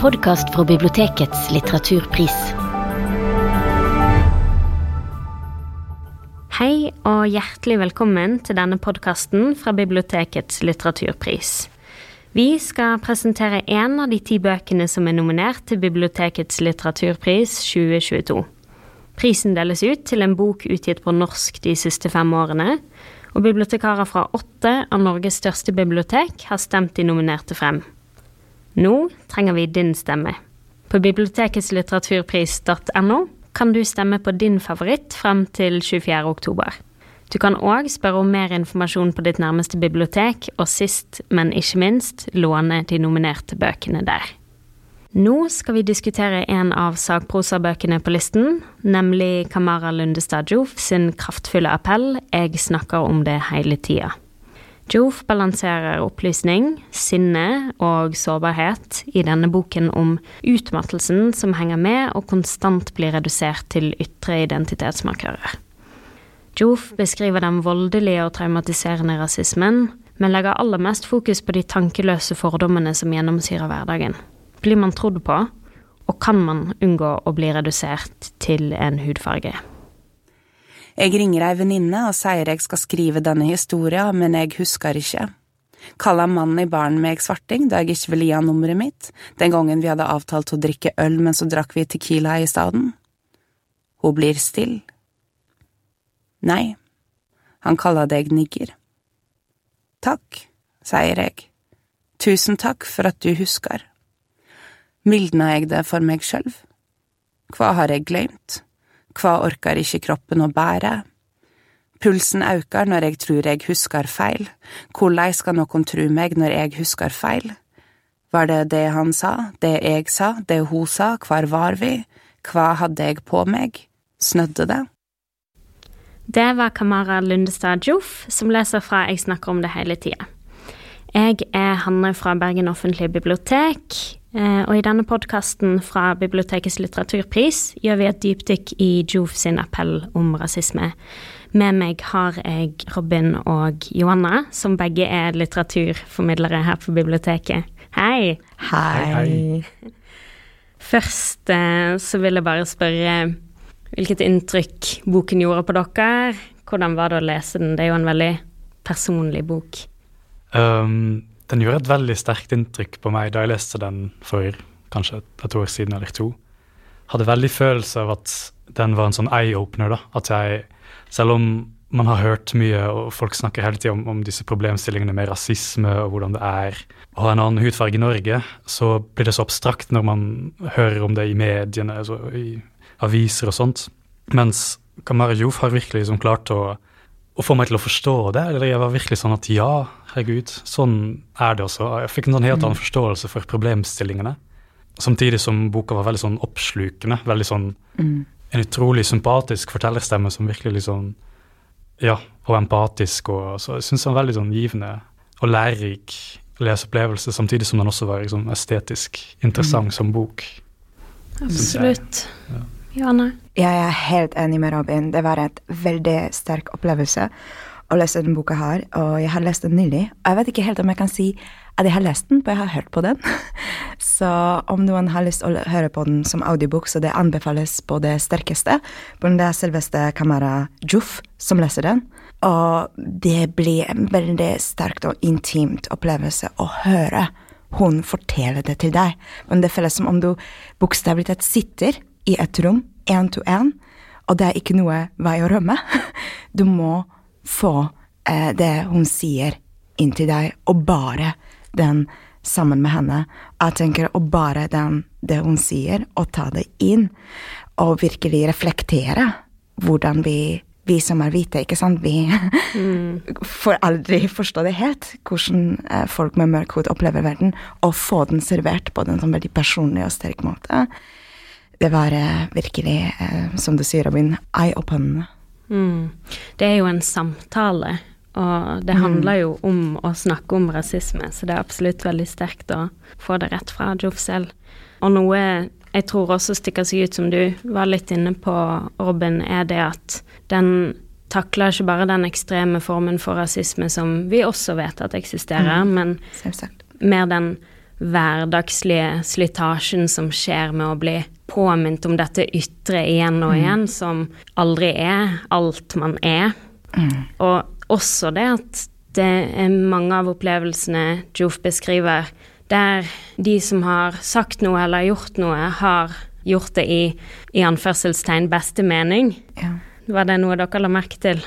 podkast fra bibliotekets litteraturpris. Hei og hjertelig velkommen til denne podkasten fra bibliotekets litteraturpris. Vi skal presentere én av de ti bøkene som er nominert til bibliotekets litteraturpris 2022. Prisen deles ut til en bok utgitt på norsk de siste fem årene, og bibliotekarer fra åtte av Norges største bibliotek har stemt de nominerte frem. Nå trenger vi din stemme. På bibliotekets litteraturpris.no kan du stemme på din favoritt frem til 24. oktober. Du kan òg spørre om mer informasjon på ditt nærmeste bibliotek, og sist, men ikke minst, låne de nominerte bøkene der. Nå skal vi diskutere en av sakprosabøkene på listen, nemlig Kamara Lundestad Joff sin kraftfulle appell 'Jeg snakker om det hele tida'. Joof balanserer opplysning, sinne og sårbarhet i denne boken om utmattelsen som henger med og konstant blir redusert til ytre identitetsmarkører. Joof beskriver den voldelige og traumatiserende rasismen, men legger aller mest fokus på de tankeløse fordommene som gjennomsyrer hverdagen. Blir man trodd på, og kan man unngå å bli redusert til en hudfarge? Jeg ringer ei venninne og sier jeg skal skrive denne historia, men jeg husker ikke. Kaller mannen i baren meg svarting da jeg ikke ville gi han nummeret mitt, den gangen vi hadde avtalt å drikke øl, men så drakk vi Tequila i stedet. Hun blir stille. Nei, han kaller deg nigger. Takk, sier jeg. Tusen takk for at du husker. Mildna jeg det for meg sjølv? Hva har jeg glemt? Hva orker ikke kroppen å bære? Pulsen aukar når jeg tror jeg husker feil, korleis skal noen tru meg når jeg husker feil? Var det det han sa, det jeg sa, det hun sa, hvor var vi, hva hadde jeg på meg, snødde det? Det var Kamara Lundestad Joff som leser fra Jeg snakker om det hele tida. Jeg er Hanne fra Bergen offentlige bibliotek, og i denne podkasten fra Bibliotekets litteraturpris gjør vi et dypdykk i Joof sin appell om rasisme. Med meg har jeg Robin og Johanna, som begge er litteraturformidlere her på biblioteket. Hei. Hei. Hei. Først eh, så vil jeg bare spørre hvilket inntrykk boken gjorde på dere. Hvordan var det å lese den? Det er jo en veldig personlig bok. Um, den gjorde et veldig sterkt inntrykk på meg da jeg leste den for kanskje et, år siden eller to. Hadde veldig følelse av at den var en sånn eye-opener. da, At jeg, selv om man har hørt mye, og folk snakker hele tida om, om, disse problemstillingene med rasisme og hvordan det er å ha en annen hudfarge i Norge, så blir det så abstrakt når man hører om det i mediene, altså i aviser og sånt. Mens Kamara Jouf har virkelig liksom klart å å få meg til å forstå det. Eller jeg var virkelig sånn at ja, herregud, sånn er det også. Jeg fikk en sånn helt annen mm. forståelse for problemstillingene. Samtidig som boka var veldig sånn oppslukende. veldig sånn mm. En utrolig sympatisk fortellerstemme som virkelig liksom Ja, og empatisk. og så Jeg syns den var veldig sånn givende og lærerik leseopplevelse, samtidig som den også var liksom, estetisk interessant mm. som bok. Absolutt. Ja. Johanne? Jeg er helt enig med Robin. Det var et veldig sterk opplevelse å lese denne boka her, og jeg har lest den nylig. Og jeg vet ikke helt om jeg kan si at jeg har lest den, for jeg har hørt på den. Så om noen har lyst til å høre på den som audiobok, så det anbefales på det sterkeste. For det er selveste kamera Juff som leser den. Og det blir en veldig sterkt og intimt opplevelse å høre hun fortelle det til deg. Men det føles som om du bokstavelig talt sitter i et rom, én to én, og det er ikke noe vei å rømme. Du må få eh, det hun sier, inn til deg, og bare den sammen med henne. Jeg tenker å bare den, det hun sier, og ta det inn, og virkelig reflektere hvordan vi vi som er hvite, ikke sant, vi mm. får aldri forstå det helt, hvordan eh, folk med mørk hud opplever verden, og få den servert på en sånn veldig personlig og sterk måte det var virkelig, eh, som du sier, Robin, eye-openende. Mm. Det er jo en samtale, og det mm. handler jo om å snakke om rasisme, så det er absolutt veldig sterkt å få det rett fra Joff selv. Og noe jeg tror også stikker seg ut, som du var litt inne på, Robin, er det at den takler ikke bare den ekstreme formen for rasisme som vi også vet at eksisterer, mm. men mer den hverdagslige slitasjen som skjer med å bli påminnet om dette ytre igjen og igjen, som aldri er alt man er. Og også det at det er mange av opplevelsene Joof beskriver, der de som har sagt noe eller gjort noe, har gjort det i, i anførselstegn beste mening. Ja. Var det noe dere la merke til?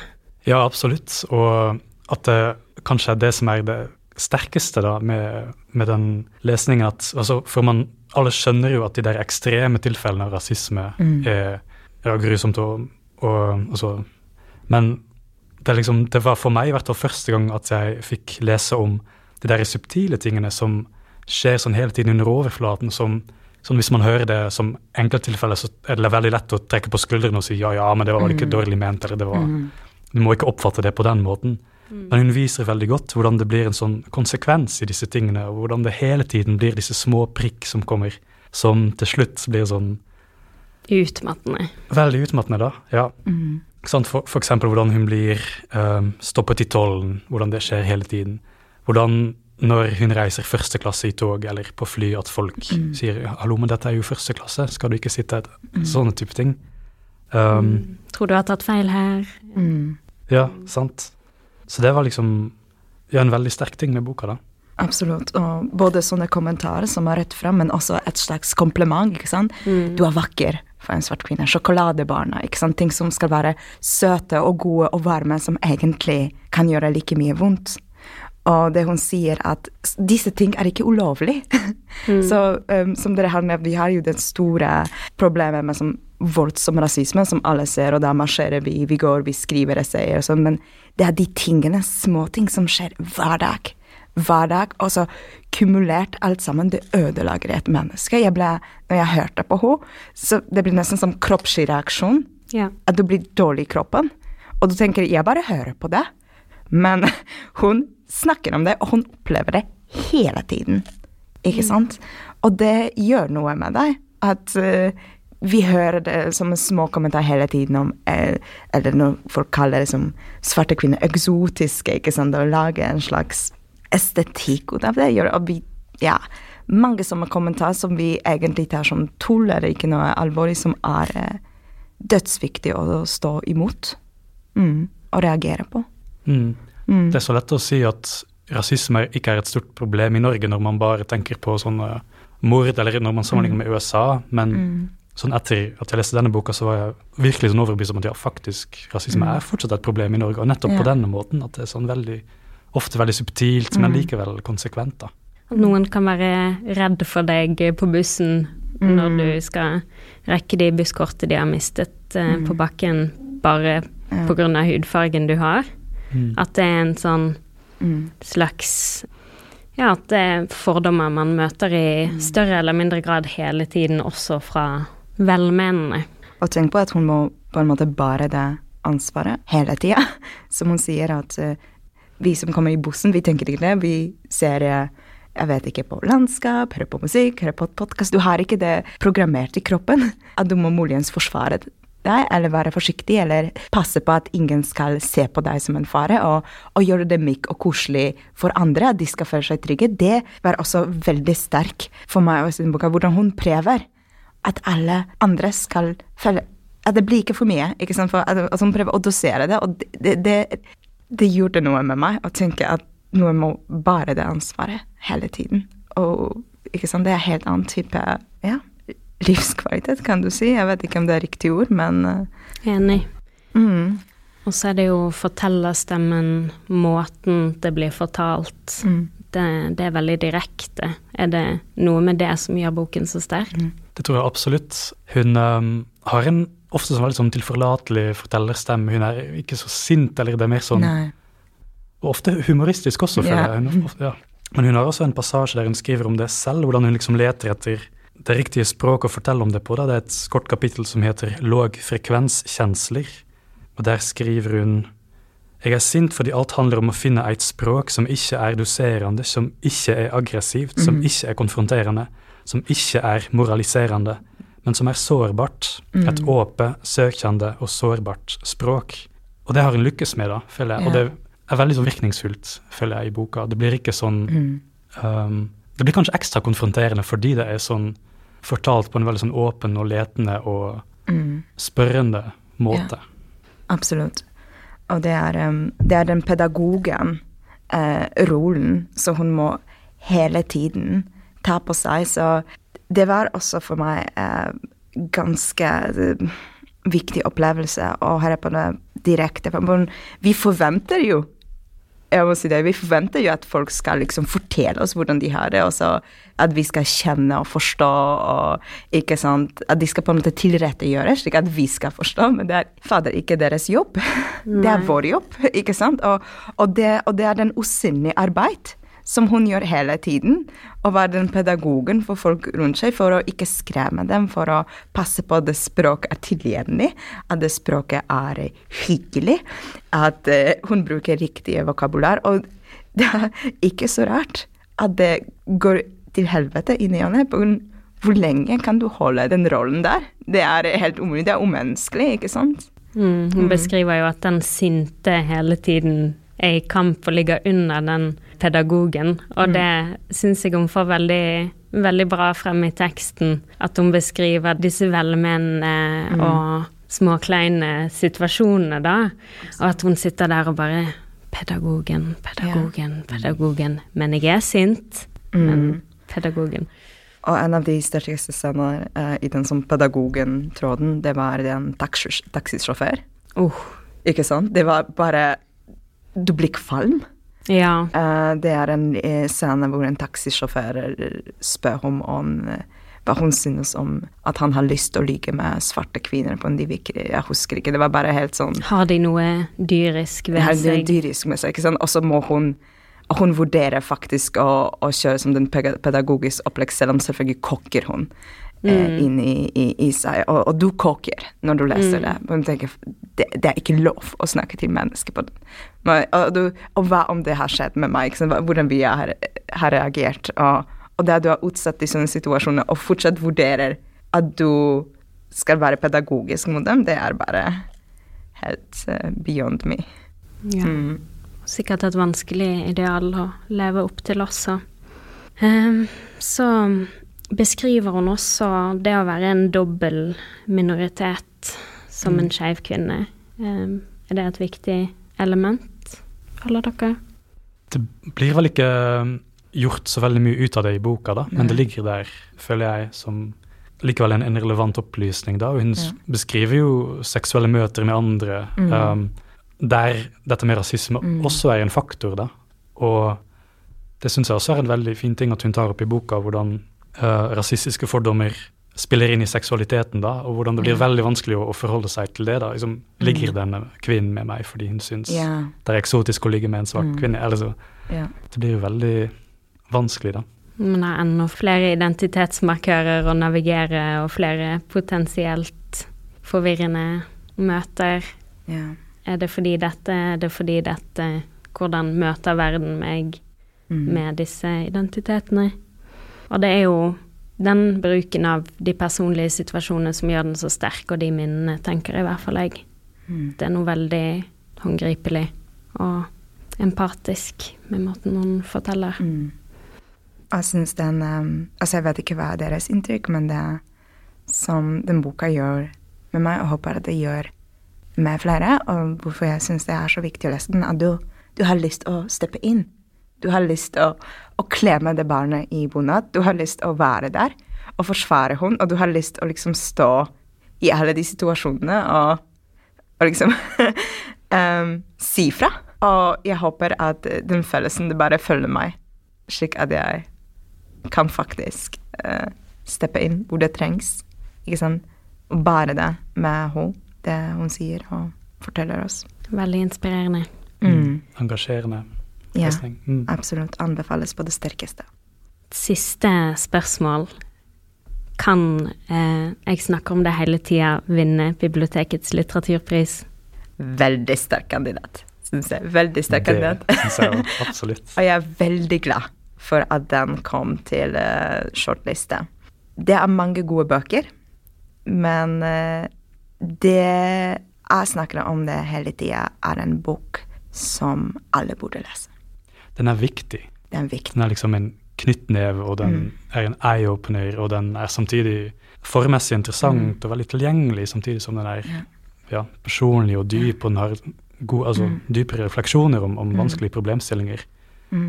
Ja, absolutt. Og at det kanskje er det som er det sterkeste da, med, med den lesningen. At, altså, for man, alle skjønner jo at de der ekstreme tilfellene av rasisme er, er grusomt. Og, og, altså, men det, liksom, det var for meg i hvert fall første gang at jeg fikk lese om de der subtile tingene som skjer sånn hele tiden under overflaten. som sånn Hvis man hører det som enkelttilfeller, så er det veldig lett å trekke på skuldrene og si ja, ja, men det var vel ikke dårlig ment, eller det var Du må ikke oppfatte det på den måten. Men hun viser veldig godt hvordan det blir en sånn konsekvens i disse tingene, og hvordan det hele tiden blir disse små prikk som kommer, som til slutt blir sånn Utmattende. Veldig utmattende, da. ja. Sant? For, for eksempel hvordan hun blir um, stoppet i tollen, hvordan det skjer hele tiden. Hvordan når hun reiser første klasse i tog eller på fly, at folk sier 'hallo, men dette er jo første klasse, skal du ikke sitte her?' Sånne type ting. Um, Tror du har tatt feil her? Mm. Ja, sant. Så det var liksom ja, en veldig sterk ting med boka, da. Absolutt. Og både sånne kommentarer som er rett frem, men også et slags kompliment. ikke sant? Du er vakker for en svart kvinne. Sjokoladebarna. ikke sant? Ting som skal være søte og gode og varme, som egentlig kan gjøre like mye vondt. Og det hun sier, at disse ting er ikke ulovlig. Så um, som dere har nevnt, vi har jo det store problemet med som voldsom rasisme, som alle ser, og da marsjerer vi, vi går, vi skriver essayer og sånn, men det er de tingene, småting, som skjer hver dag. Hver dag, og så kumulert alt sammen, det ødelager et menneske. Jeg ble, når jeg hørte på henne, så det blir nesten som kroppslig reaksjon Ja. at du blir dårlig i kroppen. Og du tenker, jeg bare hører på det. Men hun snakker om det, og hun opplever det hele tiden. Ikke sant? Og det gjør noe med deg. At eh, vi hører det som små kommentar hele tiden om eh, Eller når folk kaller det som svarte kvinner eksotiske, ikke sant? Og lager en slags estetikk ut av det. Og vi, ja, mange sånne kommentarer som vi egentlig tar som tull, eller ikke noe alvorlig, som er eh, dødsviktig å stå imot mm, og reagere på. Mm. Det er så lett å si at rasisme ikke er et stort problem i Norge når man bare tenker på sånne mord, eller når man sammenligner med USA, men sånn etter at jeg leste denne boka, så var jeg virkelig sånn overbevist om at ja, faktisk, rasisme er fortsatt et problem i Norge, og nettopp på denne måten, at det er sånn veldig, ofte veldig subtilt, men likevel konsekvent, da. At noen kan være redd for deg på bussen når du skal rekke de busskortet de har mistet eh, på bakken bare Ja. av hudfargen du har. Mm. At det er en sånn Mm. slags Ja, at det er fordommer man møter i større eller mindre grad hele tiden, også fra velmenende. Og tenk på at hun må på en måte bære det ansvaret hele tida. Som hun sier at uh, vi som kommer i bussen, vi tenker ikke det. Vi ser eh, jeg vet ikke, på landskap, hører på musikk, hører på podkast. Du har ikke det programmert i kroppen. At du må muligens forsvare deg, eller være forsiktig, eller passe på at ingen skal se på deg som en fare, og, og gjøre det mykt og koselig for andre, at de skal føle seg trygge. Det var også veldig sterk for meg i den boka, hvordan hun prøver at alle andre skal føle At det blir ikke for mye. ikke sant? For at, hun prøver å dosere det, og det, det, det, gjorde noe med meg å tenke at noen må bære det ansvaret hele tiden. Og ikke sant? det er en helt annen type ja, livskvalitet, kan du si. Jeg vet ikke om det er riktig ord, men eh, Enig. mm, Og så er det jo fortellerstemmen, måten det blir fortalt. mm, Det, det er veldig direkte. Er det noe med det som gjør boken så sterk? Det tror jeg absolutt. Hun um, har en ofte sånn veldig sånn tilforlatelig fortellerstemme. Hun er ikke så sint, eller det er mer sånn Nei. Og ofte humoristisk også, føler yeah. jeg. Hun, ofte, ja. Men hun har også en passasje der hun skriver om det selv, hvordan hun liksom leter etter det riktige språket å fortelle om det på. Da. Det er et kort kapittel som heter 'Låg frekvenskjensler'. Og der skriver hun jeg er sint fordi alt handler om å finne et språk som ikke er doserende, som ikke er aggressivt, som ikke er konfronterende, som ikke er moraliserende, men som er sårbart. Et åpent, søkende og sårbart språk. Og det har hun lykkes med, da, føler jeg. Og det er veldig sånn virkningsfullt, føler jeg, i boka. Det blir ikke sånn Mm. um, Det blir kanskje ekstra konfronterende fordi det er sånn fortalt på en veldig sånn åpen og letende og Mm. spørrende måte. Absolutt. Og det er, um, det er den pedagogen, uh, rollen, som hun må hele tiden ta på seg. Så det var også for meg eh, ganske eh, viktig opplevelse å høre på det direkte. Men vi forventer jo jeg må si det, Vi forventer jo at folk skal liksom fortelle oss hvordan de har det, og så at vi skal kjenne og forstå, og ikke sant, at de skal på en måte tilrettegjøre slik at vi skal forstå, men det er fader ikke deres jobb. Det er vår jobb, ikke sant? Og, og, det, og det er den usynlige arbeid som hun gjør hele tiden. Å være den pedagogen for folk rundt seg, for å ikke skremme dem, for å passe på at det språket er tilgjengelig, at det språket er hyggelig, at uh, hun bruker riktige vokabular. Og det er ikke så rart at det går til helvete i ny og ne. Hvor lenge kan du holde den rollen der? Det er helt umulig. Det er umenneskelig, ikke sant? Mm, hun beskriver jo at den sinte hele tiden er i kamp og å ligge under den pedagogen, og Mm. det syns jeg hun får veldig, veldig bra frem i teksten. At hun beskriver disse velmenende Mm. og småkleine situasjonene, da. Og at hun sitter der og bare Pedagogen, pedagogen, pedagogen. Men jeg er sint. Mm. Men pedagogen. Og en av de sterkeste scener eh, i den som pedagogen-tråden, det var en taxi taxisjåfør. Oh. Ikke sant? Det var bare Du blir kvalm. ja. Uh, det er en eh, scene hvor en taxisjåfør eh, spør om, om hva hun synes om at han har lyst til å ligge med svarte kvinner på en divikri. Jeg husker ikke. Det var bare helt sånn Har de noe dyrisk ved er seg? dyrisk med seg, ikke sant. Og så må hun hun vurderer faktisk å, å kjøre som den pedagogiske pedagogisk opplegg, selv om selvfølgelig kokker hun eh, inn i, i, i seg. Og, og du koker når du leser det. Men tenker, det, det er ikke lov å snakke til mennesker på den. Men, og, du, og hva om det har skjedd med meg? Hvordan vi har, har reagert. Og, og det du er utsatt i sånne situasjoner og fortsatt vurderer at du skal være pedagogisk mot dem, det er bare helt eh, beyond me. Ja. Mm. Sikkert et vanskelig ideal å leve opp til også. Um, så beskriver hun også det å være en dobbel minoritet som en skeiv kvinne. Ehm, er det et viktig element, for alle dere? Det blir vel ikke um, gjort så veldig mye ut av det i boka, da, men det ligger der, føler jeg, som likevel en, en relevant opplysning. da, og Hun ja. beskriver jo seksuelle møter med andre, um, der dette med rasisme også er en faktor. da, Og det syns jeg også er en veldig fin ting at hun tar opp i boka, hvordan rasistiske fordommer spiller inn i seksualiteten, da, og hvordan det blir veldig vanskelig å, å forholde seg til det. da, liksom, Ligger denne kvinnen med meg fordi hun syns Ja. det er eksotisk å ligge med en svak kvinne? eller så Ja. det blir jo veldig vanskelig, da. Man har enda flere identitetsmarkører å navigere, og flere potensielt forvirrende møter. ja. Er det fordi dette, er det fordi dette Hvordan møter verden meg med disse identitetene? Og det er jo den bruken av de personlige situasjonene som gjør den så sterk, og de minnene, tenker i hvert fall jeg. Det er noe veldig håndgripelig og empatisk med måten hun forteller. Jeg syns den Altså, jeg vet ikke hva er deres inntrykk, men det som den boka gjør med meg, og håper at det gjør med flere, og hvorfor jeg syns det er så viktig å lese den, at du, du har lyst å steppe inn. Du har lyst til å, å klemme det barnet i bunad. Du har lyst til å være der og forsvare henne, og du har lyst til å liksom stå i alle de situasjonene og, og liksom um, si fra. Og jeg håper at den følelsen det bare følger meg, slik at jeg kan faktisk uh, steppe inn hvor det trengs. Ikke sant? Og bare det med henne, det hun sier og forteller oss. Veldig inspirerende. Mm. Engasjerende Ja. Mm. absolutt. Anbefales på det sterkeste. Siste spørsmål. Kan eh, jeg snakker om det hele tida vinne bibliotekets litteraturpris? Veldig sterk kandidat, syns jeg. Veldig sterk kandidat. Jeg absolutt. Og jeg er veldig glad for at den kom til uh, shortliste. Det er mange gode bøker, men uh, det jeg snakker om det hele tida, er en bok som alle burde lese. Den er viktig. Den er viktig. Den er liksom en knyttneve, og den er en eye-opener, og den er samtidig formmessig interessant og veldig tilgjengelig, samtidig som den er ja, personlig og dyp, og den har god, altså, dype refleksjoner om, om vanskelige problemstillinger.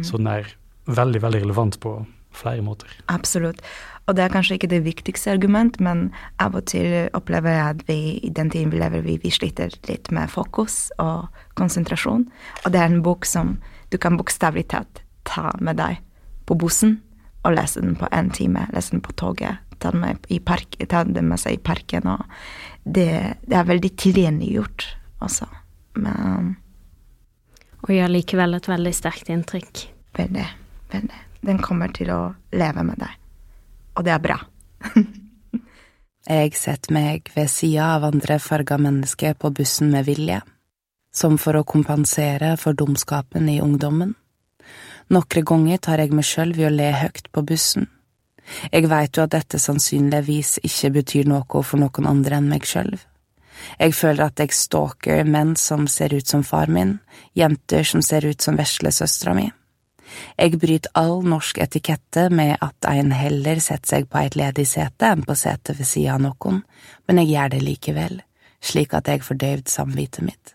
Så den er veldig, veldig relevant på flere måter. Absolutt. Og det er kanskje ikke det viktigste argument, men av og til opplever jeg at vi i den tiden vi lever, vi, vi sliter litt med fokus og konsentrasjon. Og det er en bok som du kan bokstavelig talt ta med deg på bussen og lese den på én time. Lese den på toget, ta den med, i park, ta den med seg i parken. Og det, det er veldig tilgjengeliggjort også. Men Og gjør likevel et veldig sterkt inntrykk. veldig, veldig. Den kommer til å leve med deg. Og det er bra. Jeg setter meg ved sida av andre farga mennesker på bussen med vilje, som for å kompensere for dumskapen i ungdommen. Nokre ganger tar jeg meg sjøl ved å le høyt på bussen. Jeg veit jo at dette sannsynligvis ikke betyr noe for noen andre enn meg sjøl. Jeg føler at jeg stalker menn som ser ut som far min, jenter som ser ut som veslesøstera mi. Jeg bryter all norsk etikette med at en heller setter seg på et ledig sete enn på setet ved sida av noen, men jeg gjør det likevel, slik at jeg får døyvd samvittet mitt.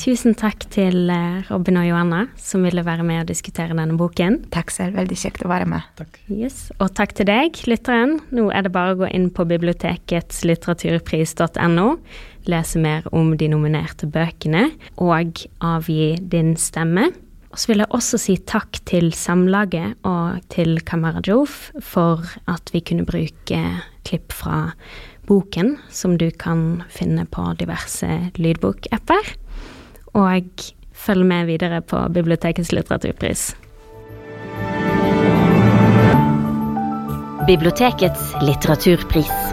Tusen takk til eh, Robin og Johanna som ville være med og diskutere denne boken. Takk selv, veldig kjekt å være med. Takk. Yes. Og takk til deg, lytteren. Nå er det bare å gå inn på bibliotekets litteraturpris.no, lese mer om de nominerte bøkene og avgi din stemme. Og så vil jeg også si takk til Samlaget og til Kamarajov for at vi kunne bruke klipp fra boken, som du kan finne på diverse lydbokapper. Og følg med videre på Bibliotekets litteraturpris. Bibliotekets litteraturpris.